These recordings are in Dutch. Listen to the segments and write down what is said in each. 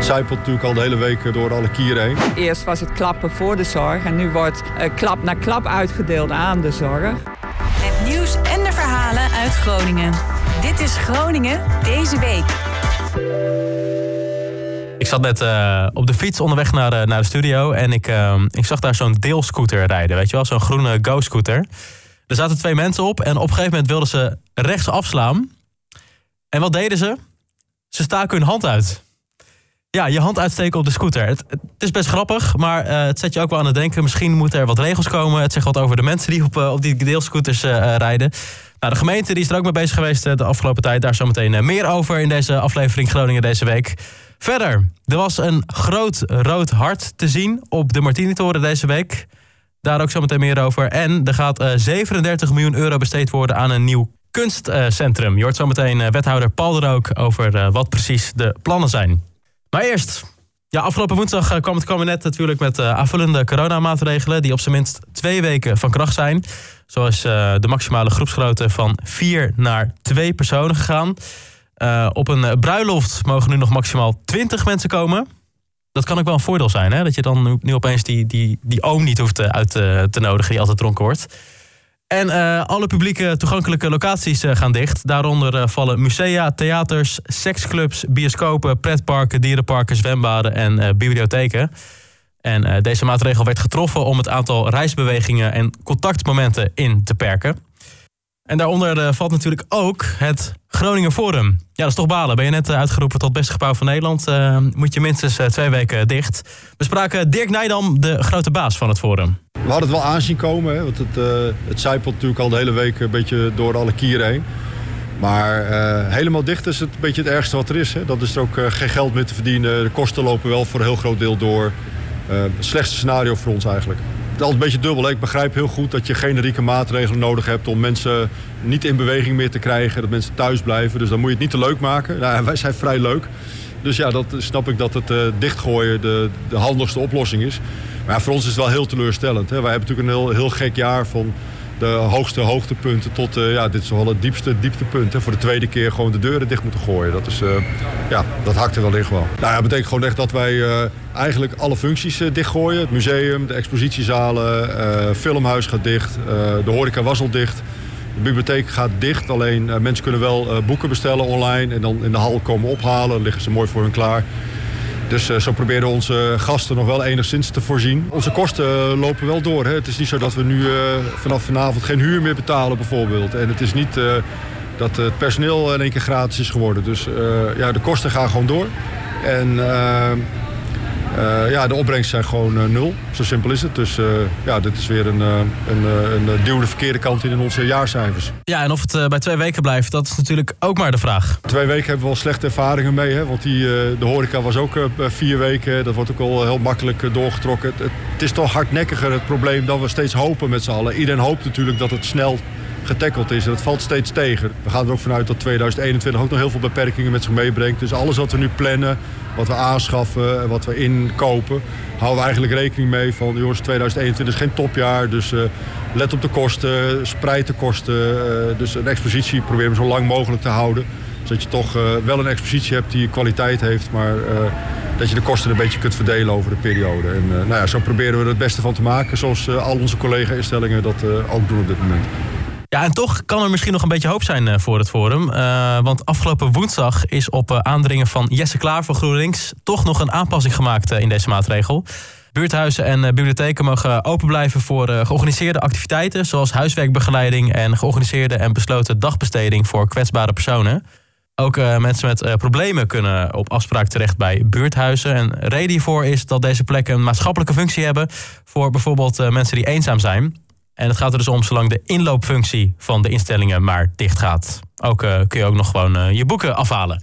het zijpelt natuurlijk al de hele week door alle kieren heen. Eerst was het klappen voor de zorg en nu wordt uh, klap na klap uitgedeeld aan de zorg. Het nieuws en de verhalen uit Groningen. Dit is Groningen deze week. Ik zat net uh, op de fiets onderweg naar, uh, naar de studio en ik, uh, ik zag daar zo'n deelscooter rijden, weet je wel, zo'n groene go-scooter. Er zaten twee mensen op en op een gegeven moment wilden ze rechts afslaan. En wat deden ze? Ze staken hun hand uit. Ja, je hand uitsteken op de scooter. Het, is best grappig, maar uh, het zet je ook wel aan het denken. Misschien moeten er wat regels komen. Het zegt wat over de mensen die op, uh, op die deelscooters uh, rijden. Nou, de gemeente die is er ook mee bezig geweest de afgelopen tijd. Daar zometeen meer over in deze aflevering Groningen deze week. Verder, er was een groot rood hart te zien op de Martinitoren deze week. Daar ook zometeen meer over. En er gaat 37 miljoen euro besteed worden aan een nieuw kunstcentrum. Je hoort zometeen wethouder Paul er ook over wat precies de plannen zijn. Maar eerst, ja, afgelopen woensdag kwam het kabinet natuurlijk met uh, aanvullende coronamaatregelen die op zijn minst twee weken van kracht zijn. Zo is uh, de maximale groepsgrootte van vier naar twee personen gegaan. Op een bruiloft mogen nu nog maximaal 20 mensen komen. Dat kan ook wel een voordeel zijn, hè? dat je dan nu opeens die, die, die oom niet hoeft uit te nodigen die altijd dronken wordt. En uh, alle publieke toegankelijke locaties uh, gaan dicht. Daaronder uh, vallen musea, theaters, seksclubs, bioscopen, pretparken, dierenparken, zwembaden en bibliotheken. En deze maatregel werd getroffen om het aantal reisbewegingen en contactmomenten in te perken. En daaronder valt natuurlijk ook het Groningen Forum. Ja, dat is toch balen. Ben je net uitgeroepen tot beste gebouw van Nederland, moet je minstens twee weken dicht. We spraken Dirk Nijdam, de grote baas van het Forum. We hadden het wel aanzien komen, hè, want het, uh, het zijpelt natuurlijk al de hele week een beetje door alle kieren heen. Maar uh, helemaal dicht is het een beetje het ergste wat er is. Hè. Dat is er ook uh, geen geld meer te verdienen. De kosten lopen wel voor een heel groot deel door. het slechtste scenario voor ons eigenlijk. Het is altijd een beetje dubbel. Ik begrijp heel goed dat je generieke maatregelen nodig hebt om mensen niet in beweging meer te krijgen. Dat mensen thuis blijven. Dus dan moet je het niet te leuk maken. Nou, wij zijn vrij leuk. Dus ja, dat snap ik dat het dichtgooien de, de handigste oplossing is. Maar voor ons is het wel heel teleurstellend. Hè. Wij hebben natuurlijk een heel, heel gek jaar van de hoogste hoogtepunten tot uh, ja, dit is wel het diepste dieptepunt. Voor de tweede keer gewoon de deuren dicht moeten gooien. Dat, is, uh, ja, dat hakt er wel. Nou, dat betekent gewoon echt dat wij uh, eigenlijk alle functies dichtgooien. Het museum, de expositiezalen, filmhuis gaat dicht, de horeca was al dicht. De bibliotheek gaat dicht, alleen mensen kunnen wel boeken bestellen online en dan in de hal komen ophalen. Dan liggen ze mooi voor hun klaar. Dus uh, zo proberen onze gasten nog wel enigszins te voorzien. Onze kosten uh, lopen wel door. Hè. Het is niet zo dat we nu uh, vanaf vanavond geen huur meer betalen bijvoorbeeld. En het is niet dat het personeel in één keer gratis is geworden. Dus ja, de kosten gaan gewoon door. En uh, ja, de opbrengsten zijn gewoon uh, nul. Zo simpel is het. Dus uh, ja, dit is weer een, een, een duw de verkeerde kant in in onze jaarcijfers. Ja, en of het bij twee weken blijft, dat is natuurlijk ook maar de vraag. Twee weken hebben we wel slechte ervaringen mee. Hè? Want die, de horeca was ook vier weken. Dat wordt ook al heel makkelijk doorgetrokken. Het, het, is toch hardnekkiger het probleem dan we steeds hopen met z'n allen. Iedereen hoopt natuurlijk dat het snel getackeld is. En dat valt steeds tegen. We gaan er ook vanuit dat 2021 ook nog heel veel beperkingen met zich meebrengt. Dus alles wat we nu plannen, wat we aanschaffen, wat we inkopen, houden we eigenlijk rekening mee van jongens, 2021 is geen topjaar. Dus uh, let op de kosten, spreid de kosten. Uh, dus een expositie proberen we zo lang mogelijk te houden. Zodat je toch uh, wel een expositie hebt die kwaliteit heeft, maar dat je de kosten een beetje kunt verdelen over de periode. En nou ja, zo proberen we er het beste van te maken, zoals al onze collega-instellingen dat ook doen op dit moment. Ja, en toch kan er misschien nog een beetje hoop zijn uh, voor het Forum. Uh, want afgelopen woensdag is op uh, aandringen van Jesse Klaar van GroenLinks... toch nog een aanpassing gemaakt in deze maatregel. Buurthuizen en bibliotheken mogen open blijven voor georganiseerde activiteiten... zoals huiswerkbegeleiding en georganiseerde en besloten dagbesteding voor kwetsbare personen. Ook mensen met problemen kunnen op afspraak terecht bij buurthuizen. En reden hiervoor is dat deze plekken een maatschappelijke functie hebben... voor bijvoorbeeld mensen die eenzaam zijn... En het gaat er dus om zolang de inloopfunctie van de instellingen maar dicht gaat. Ook uh, kun je ook nog gewoon uh, je boeken afhalen.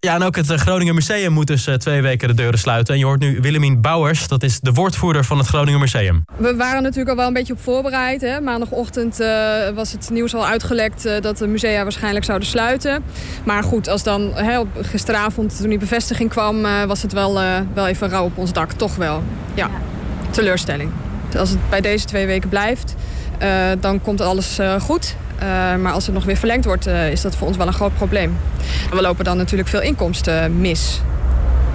Ja, en ook het Groningen Museum moet dus twee weken de deuren sluiten. En je hoort nu Willemien Bouwers, dat is de woordvoerder van het Groningen Museum. We waren natuurlijk al wel een beetje op voorbereid. Hè? Maandagochtend was het nieuws al uitgelekt dat de musea waarschijnlijk zouden sluiten. Maar goed, als dan hè, gisteravond toen die bevestiging kwam, was het wel, wel even rauw op ons dak. Toch wel. Ja, teleurstelling. Als het bij deze twee weken blijft, dan komt alles uh, goed. Uh, maar als het nog weer verlengd wordt, is dat voor ons wel een groot probleem. We lopen dan natuurlijk veel inkomsten mis.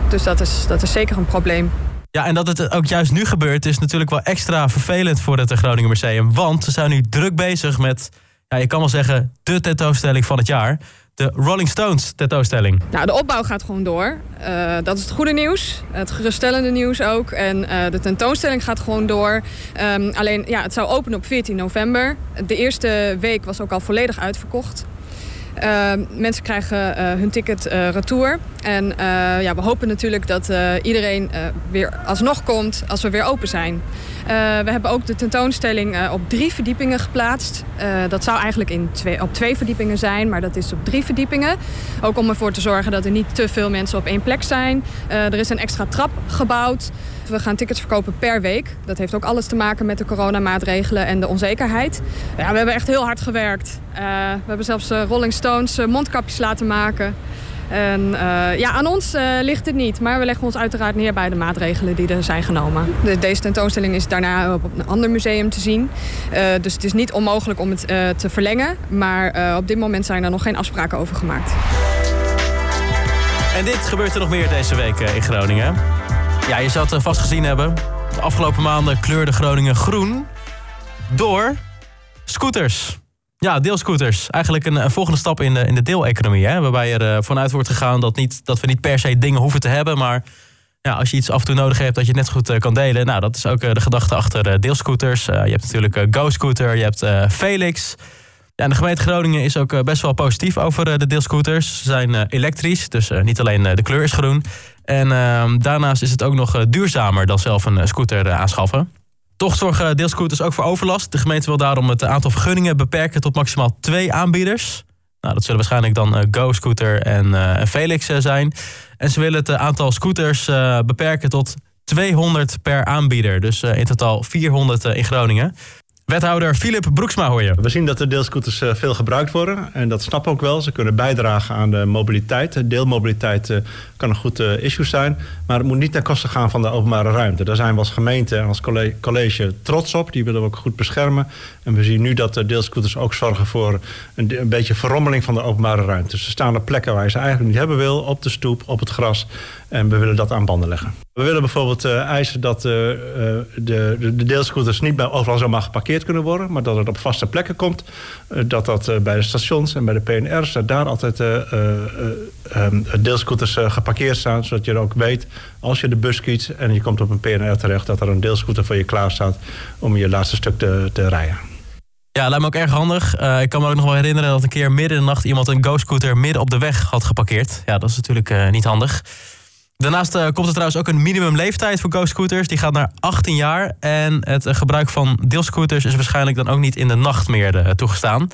Dus dat is, dat is zeker een probleem. Ja, en dat het ook juist nu gebeurt is natuurlijk wel extra vervelend voor het Groningen Museum. Want ze zijn nu druk bezig met, ja, je kan wel zeggen, de tentoonstelling van het jaar. De Rolling Stones tentoonstelling. Nou, de opbouw gaat gewoon door. Uh, dat is het goede nieuws. Het geruststellende nieuws ook. En uh, de tentoonstelling gaat gewoon door. Um, alleen, ja, het zou openen op 14 november. De eerste week was ook al volledig uitverkocht. Uh, mensen krijgen uh, hun ticket uh, retour. En ja, we hopen natuurlijk dat iedereen weer alsnog komt als we weer open zijn. we hebben ook de tentoonstelling op drie verdiepingen geplaatst. dat zou eigenlijk in twee, op twee verdiepingen zijn, maar dat is op drie verdiepingen. Ook om ervoor te zorgen dat er niet te veel mensen op één plek zijn. er is een extra trap gebouwd. We gaan tickets verkopen per week. Dat heeft ook alles te maken met de coronamaatregelen en de onzekerheid. Ja, we hebben echt heel hard gewerkt. Uh, we hebben zelfs uh, Rolling Stones uh, mondkapjes laten maken. En ja, aan ons ligt het niet. Maar we leggen ons uiteraard neer bij de maatregelen die er zijn genomen. De, deze tentoonstelling is daarna op een ander museum te zien. dus het is niet onmogelijk om het te verlengen. Maar op dit moment zijn er nog geen afspraken over gemaakt. En dit gebeurt er nog meer deze week in Groningen. Ja, je zou het vast gezien hebben. De afgelopen maanden kleurde Groningen groen door scooters. Ja, deelscooters. Eigenlijk een, volgende stap in de, in de deeleconomie. Hè? Waarbij er uh, vanuit wordt gegaan dat, niet, dat we niet per se dingen hoeven te hebben. Maar ja, als je iets af en toe nodig hebt, dat je net goed uh, kan delen. Nou, dat is ook uh, de gedachte achter deelscooters. je hebt natuurlijk Go-Scooter, je hebt Felix. Ja, de gemeente Groningen is ook best wel positief over de deelscooters. Ze zijn elektrisch, dus niet alleen de kleur is groen. En uh, daarnaast is het ook nog duurzamer dan zelf een scooter aanschaffen. Toch zorgen deelscooters ook voor overlast. De gemeente wil daarom het aantal vergunningen beperken tot maximaal twee aanbieders. Nou, dat zullen waarschijnlijk dan uh, Go Scooter en, uh, Felix zijn. En ze willen het aantal scooters beperken tot 200 per aanbieder. Dus in totaal 400 in Groningen. Wethouder Philip Broeksma hoor je. We zien dat de deelscooters uh, veel gebruikt worden. En dat snap ook wel. Ze kunnen bijdragen aan de mobiliteit. Deelmobiliteit uh, kan een goed uh, issue zijn. Maar het moet niet ten koste gaan van de openbare ruimte. Daar zijn we als gemeente en als college trots op. Die willen we ook goed beschermen. En we zien nu dat de deelscooters ook zorgen voor een, een beetje verrommeling van de openbare ruimte. Ze staan op plekken waar je ze eigenlijk niet hebben wil. Op de stoep, op het gras. En we willen dat aan banden leggen. We willen bijvoorbeeld uh, eisen dat uh, de, de, de, deelscooters niet overal zomaar geparkeerd kunnen worden, maar dat het op vaste plekken komt. Dat dat bij de stations en bij de PNR's, dat daar altijd um, deelscooters geparkeerd staan, zodat je ook weet als je de bus kiest en je komt op een PNR terecht, dat er een deelscooter voor je klaar staat om je laatste stuk te, te rijden. Ja, lijkt me ook erg handig. Ik kan me ook nog wel herinneren dat een keer midden in de nacht iemand een Go-scooter midden op de weg had geparkeerd. Ja, dat is natuurlijk niet handig. Daarnaast uh, komt er trouwens ook een minimumleeftijd voor Go-scooters. Die gaat naar 18 jaar. En het gebruik van deelscooters is waarschijnlijk dan ook niet in de nacht meer toegestaan.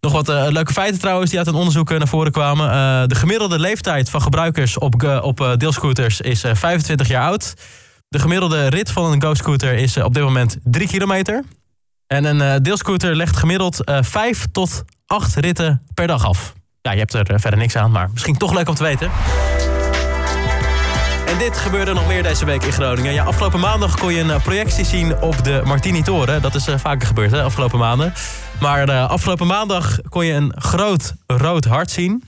Nog wat leuke feiten trouwens die uit een onderzoek naar voren kwamen. de gemiddelde leeftijd van gebruikers op, op deelscooters is 25 jaar oud. De gemiddelde rit van een Go-scooter is op dit moment 3 kilometer. En een deelscooter legt gemiddeld uh, eh, 5 tot 8 ritten per dag af. Ja, je hebt er verder niks aan, maar misschien toch leuk om te weten. En dit gebeurde nog meer deze week in Groningen. Ja, afgelopen maandag kon je een projectie zien op de Martini-toren. Dat is vaker gebeurd, hè, afgelopen maanden. Maar afgelopen maandag kon je een groot rood hart zien.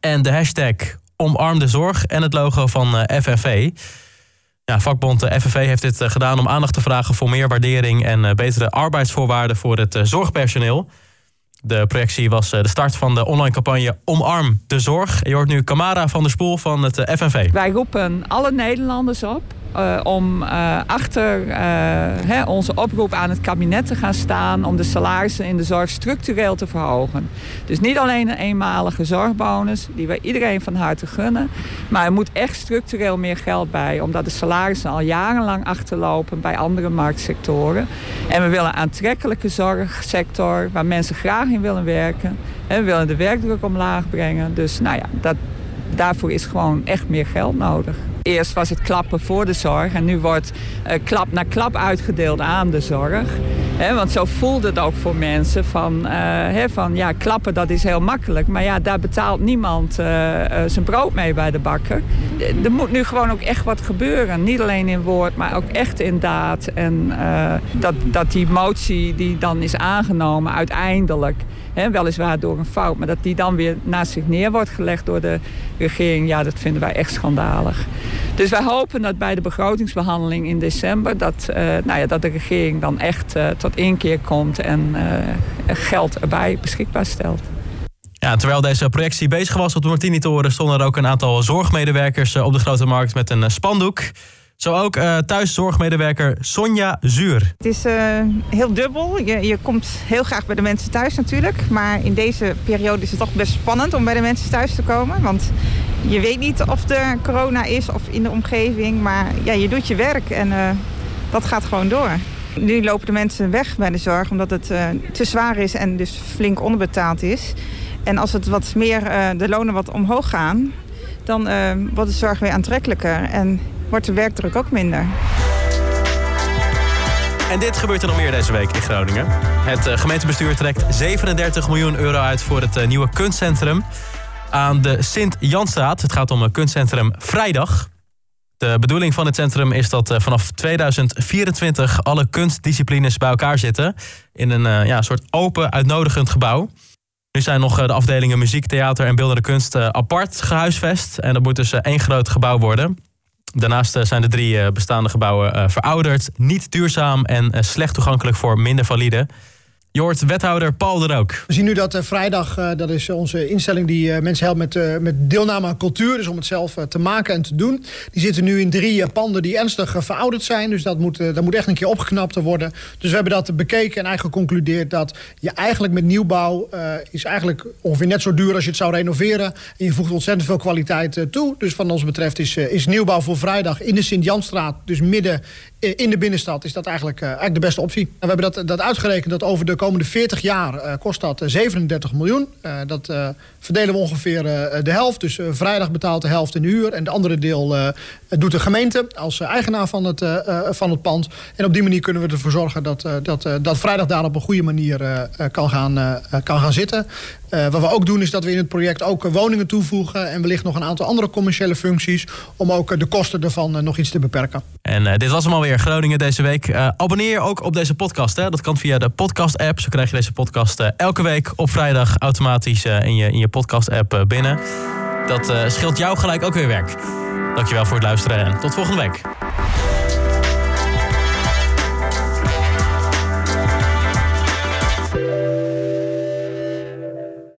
En de hashtag omarm de zorg en het logo van FNV. Ja, vakbond eh, FNV heeft dit eh, gedaan om aandacht te vragen voor meer waardering en eh, betere arbeidsvoorwaarden voor het zorgpersoneel. De projectie was de start van de online campagne Omarm de Zorg. Je hoort nu Camara van der Spoel van het FNV. Wij roepen alle Nederlanders op uh, om uh, achter uh, hè, onze oproep aan het kabinet te gaan staan om de salarissen in de zorg structureel te verhogen. Dus niet alleen een eenmalige zorgbonus, die wij iedereen van harte gunnen, maar er moet echt structureel meer geld bij, omdat de salarissen al jarenlang achterlopen bij andere marktsectoren. En we willen een aantrekkelijke zorgsector waar mensen graag in willen werken. En we willen de werkdruk omlaag brengen. Dus nou ja, dat, daarvoor is gewoon echt meer geld nodig. Eerst was het klappen voor de zorg en nu wordt uh, klap na klap uitgedeeld aan de zorg. Want zo voelde het ook voor mensen van, van ja, klappen dat is heel makkelijk. Maar ja, daar betaalt niemand zijn brood mee bij de bakker. Er moet nu gewoon ook echt wat gebeuren. Niet alleen in woord, maar ook echt in daad. En dat, dat die motie die dan is aangenomen uiteindelijk weliswaar door een fout, maar dat die dan weer naast zich neer wordt gelegd door de regering, ja, dat vinden wij echt schandalig. Dus wij hopen dat bij de begrotingsbehandeling in december, dat, uh, nou ja, dat de regering dan echt uh, tot inkeer komt en uh, geld erbij beschikbaar stelt. Ja, terwijl deze projectie bezig was op de Martini-toren, stonden er ook een aantal zorgmedewerkers op de grote markt met een spandoek. Zo ook uh, thuiszorgmedewerker Sonja Zuur. Het is uh, heel dubbel. Je, je komt heel graag bij de mensen thuis natuurlijk. Maar in deze periode is het toch best spannend om bij de mensen thuis te komen. Want je weet niet of er corona is of in de omgeving. Maar ja, je doet je werk en uh, dat gaat gewoon door. Nu lopen de mensen weg bij de zorg omdat het te zwaar is en dus flink onderbetaald is. En als het wat meer, de lonen wat omhoog gaan, dan wordt de zorg weer aantrekkelijker. En wordt de werkdruk ook minder. En dit gebeurt er nog meer deze week in Groningen. Het gemeentebestuur trekt 37 miljoen euro uit voor het nieuwe kunstcentrum aan de Sint-Janstraat. Het gaat om een kunstcentrum Vrijdag. De bedoeling van het centrum is dat uh, vanaf 2024 alle kunstdisciplines bij elkaar zitten in een ja, soort open, uitnodigend gebouw. Nu zijn nog de afdelingen muziek, theater en beeldende kunst apart gehuisvest. En dat moet dus één groot gebouw worden. Daarnaast eh, zijn de drie eh, bestaande gebouwen eh, verouderd, niet duurzaam en slecht toegankelijk voor minder valide. Je hoort wethouder Paul er ook. We zien nu dat uh, vrijdag, uh, dat is onze instelling die uh, mensen helpt met, met deelname aan cultuur. Dus om het zelf te maken en te doen. Die zitten nu in drie panden die ernstig verouderd zijn. Dus dat moet, dat moet echt een keer opgeknapt worden. Dus we hebben dat bekeken en eigenlijk geconcludeerd dat je eigenlijk met nieuwbouw is eigenlijk ongeveer net zo duur als je het zou renoveren. En je voegt ontzettend veel kwaliteit toe. Dus van ons betreft is, is nieuwbouw voor vrijdag in de Sint-Janstraat, dus midden in de binnenstad, is dat eigenlijk, eigenlijk de beste optie. We hebben dat, dat uitgerekend dat over de komende 40 jaar uh, kost dat 37 eh, miljoen. Dat verdelen we ongeveer de helft. Dus vrijdag betaalt de helft in de huur. En de andere deel doet de gemeente als eigenaar van het, van het pand. En op die manier kunnen we ervoor zorgen dat, dat, dat vrijdag daar op een goede manier kan, gaan, kan gaan zitten. Uh, wat we ook doen is dat we in het project ook woningen toevoegen... en wellicht nog een aantal andere commerciële functies... om ook de kosten ervan nog iets te beperken. En dit was hem alweer, Groningen deze week. abonneer ook op deze podcast. Hè? Dat kan via de podcast-app. Zo krijg je deze podcast elke week op vrijdag automatisch in je, in je podcast-app binnen. Dat scheelt jou gelijk ook weer werk. Dankjewel voor het luisteren en tot volgende week.